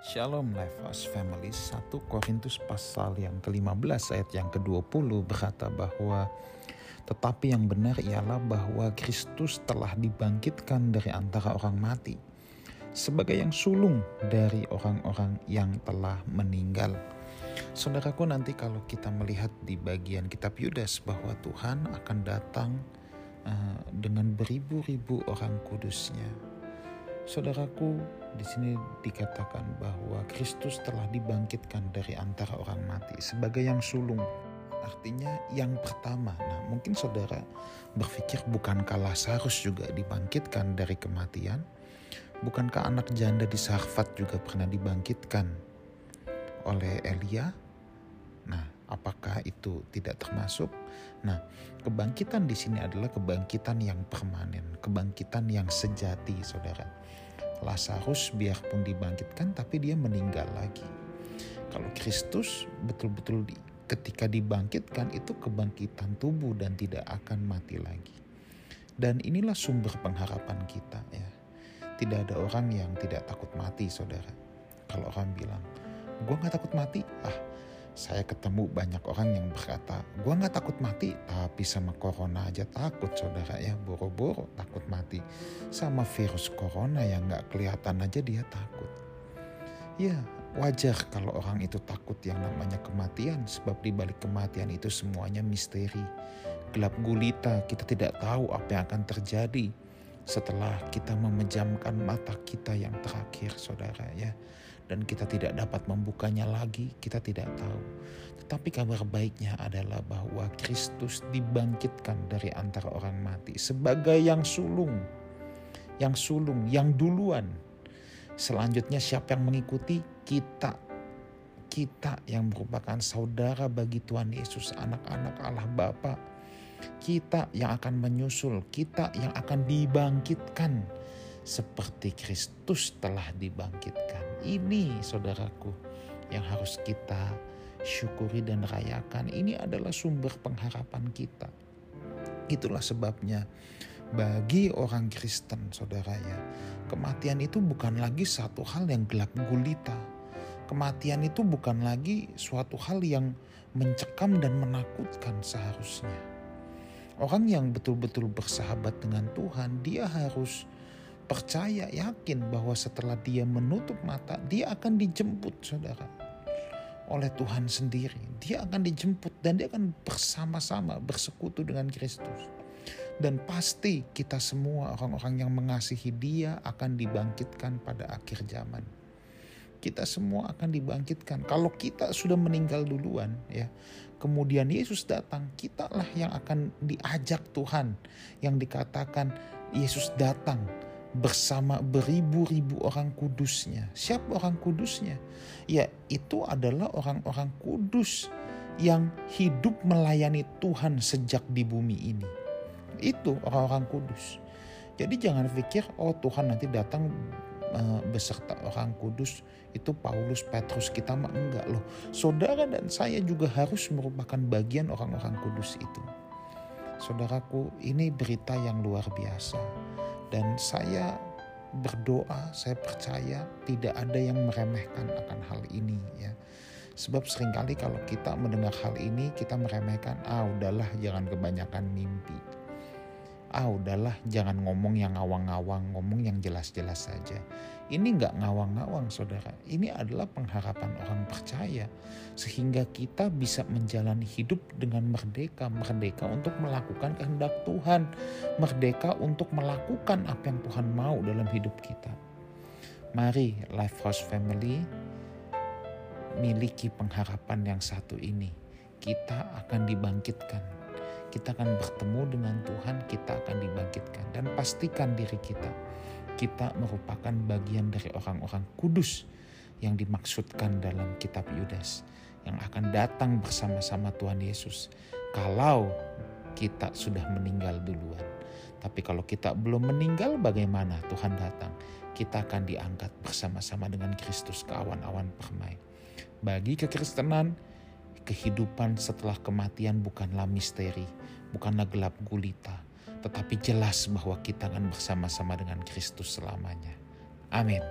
Shalom Life House Family 1 Korintus pasal yang ke-15 ayat yang ke-20 berkata bahwa tetapi yang benar ialah bahwa Kristus telah dibangkitkan dari antara orang mati sebagai yang sulung dari orang-orang yang telah meninggal. Saudaraku nanti kalau kita melihat di bagian kitab Yudas bahwa Tuhan akan datang uh, dengan beribu-ribu orang kudusnya Saudaraku, di sini dikatakan bahwa Kristus telah dibangkitkan dari antara orang mati sebagai yang sulung. Artinya yang pertama. Nah, mungkin saudara berpikir bukankah Lazarus juga dibangkitkan dari kematian? Bukankah anak janda di Sarfat juga pernah dibangkitkan oleh Elia? Apakah itu tidak termasuk? Nah, kebangkitan di sini adalah kebangkitan yang permanen, kebangkitan yang sejati, saudara. Lazarus biarpun dibangkitkan tapi dia meninggal lagi. Kalau Kristus betul-betul di, ketika dibangkitkan itu kebangkitan tubuh dan tidak akan mati lagi. Dan inilah sumber pengharapan kita ya. Tidak ada orang yang tidak takut mati saudara. Kalau orang bilang, gue gak takut mati, ah saya ketemu banyak orang yang berkata, gue nggak takut mati, tapi sama corona aja takut saudara ya, boro-boro takut mati. Sama virus corona yang nggak kelihatan aja dia takut. Ya wajar kalau orang itu takut yang namanya kematian, sebab di balik kematian itu semuanya misteri. Gelap gulita, kita tidak tahu apa yang akan terjadi setelah kita memejamkan mata kita yang terakhir saudara ya. Dan kita tidak dapat membukanya lagi kita tidak tahu. Tetapi kabar baiknya adalah bahwa Kristus dibangkitkan dari antara orang mati sebagai yang sulung yang sulung yang duluan. Selanjutnya siapa yang mengikuti? Kita kita yang merupakan saudara bagi Tuhan Yesus anak-anak Allah Bapa kita yang akan menyusul, kita yang akan dibangkitkan seperti Kristus telah dibangkitkan. Ini saudaraku yang harus kita syukuri dan rayakan. Ini adalah sumber pengharapan kita. Itulah sebabnya bagi orang Kristen saudara ya, kematian itu bukan lagi satu hal yang gelap gulita. Kematian itu bukan lagi suatu hal yang mencekam dan menakutkan seharusnya Orang yang betul-betul bersahabat dengan Tuhan, dia harus percaya, yakin bahwa setelah dia menutup mata, dia akan dijemput, saudara, oleh Tuhan sendiri. Dia akan dijemput dan dia akan bersama-sama bersekutu dengan Kristus. Dan pasti kita semua orang-orang yang mengasihi dia akan dibangkitkan pada akhir zaman kita semua akan dibangkitkan. Kalau kita sudah meninggal duluan, ya, kemudian Yesus datang, kitalah yang akan diajak Tuhan, yang dikatakan Yesus datang bersama beribu-ribu orang kudusnya. Siapa orang kudusnya? Ya, itu adalah orang-orang kudus yang hidup melayani Tuhan sejak di bumi ini. Itu orang-orang kudus. Jadi jangan pikir, oh Tuhan nanti datang beserta orang kudus itu Paulus, Petrus kita mah enggak loh. Saudara dan saya juga harus merupakan bagian orang-orang kudus itu. Saudaraku, ini berita yang luar biasa. Dan saya berdoa, saya percaya tidak ada yang meremehkan akan hal ini ya. Sebab sering kali kalau kita mendengar hal ini kita meremehkan, ah udahlah jangan kebanyakan mimpi ah udahlah jangan ngomong yang ngawang-ngawang, ngomong yang jelas-jelas saja. Ini nggak ngawang-ngawang saudara, ini adalah pengharapan orang percaya. Sehingga kita bisa menjalani hidup dengan merdeka, merdeka untuk melakukan kehendak Tuhan, merdeka untuk melakukan apa yang Tuhan mau dalam hidup kita. Mari Life House Family miliki pengharapan yang satu ini. Kita akan dibangkitkan kita akan bertemu dengan Tuhan, kita akan dibangkitkan. Dan pastikan diri kita, kita merupakan bagian dari orang-orang kudus yang dimaksudkan dalam kitab Yudas. Yang akan datang bersama-sama Tuhan Yesus. Kalau kita sudah meninggal duluan. Tapi kalau kita belum meninggal bagaimana Tuhan datang? Kita akan diangkat bersama-sama dengan Kristus ke awan-awan permai. Bagi kekristenan, kehidupan setelah kematian bukanlah misteri, bukanlah gelap gulita, tetapi jelas bahwa kita akan bersama-sama dengan Kristus selamanya. Amin.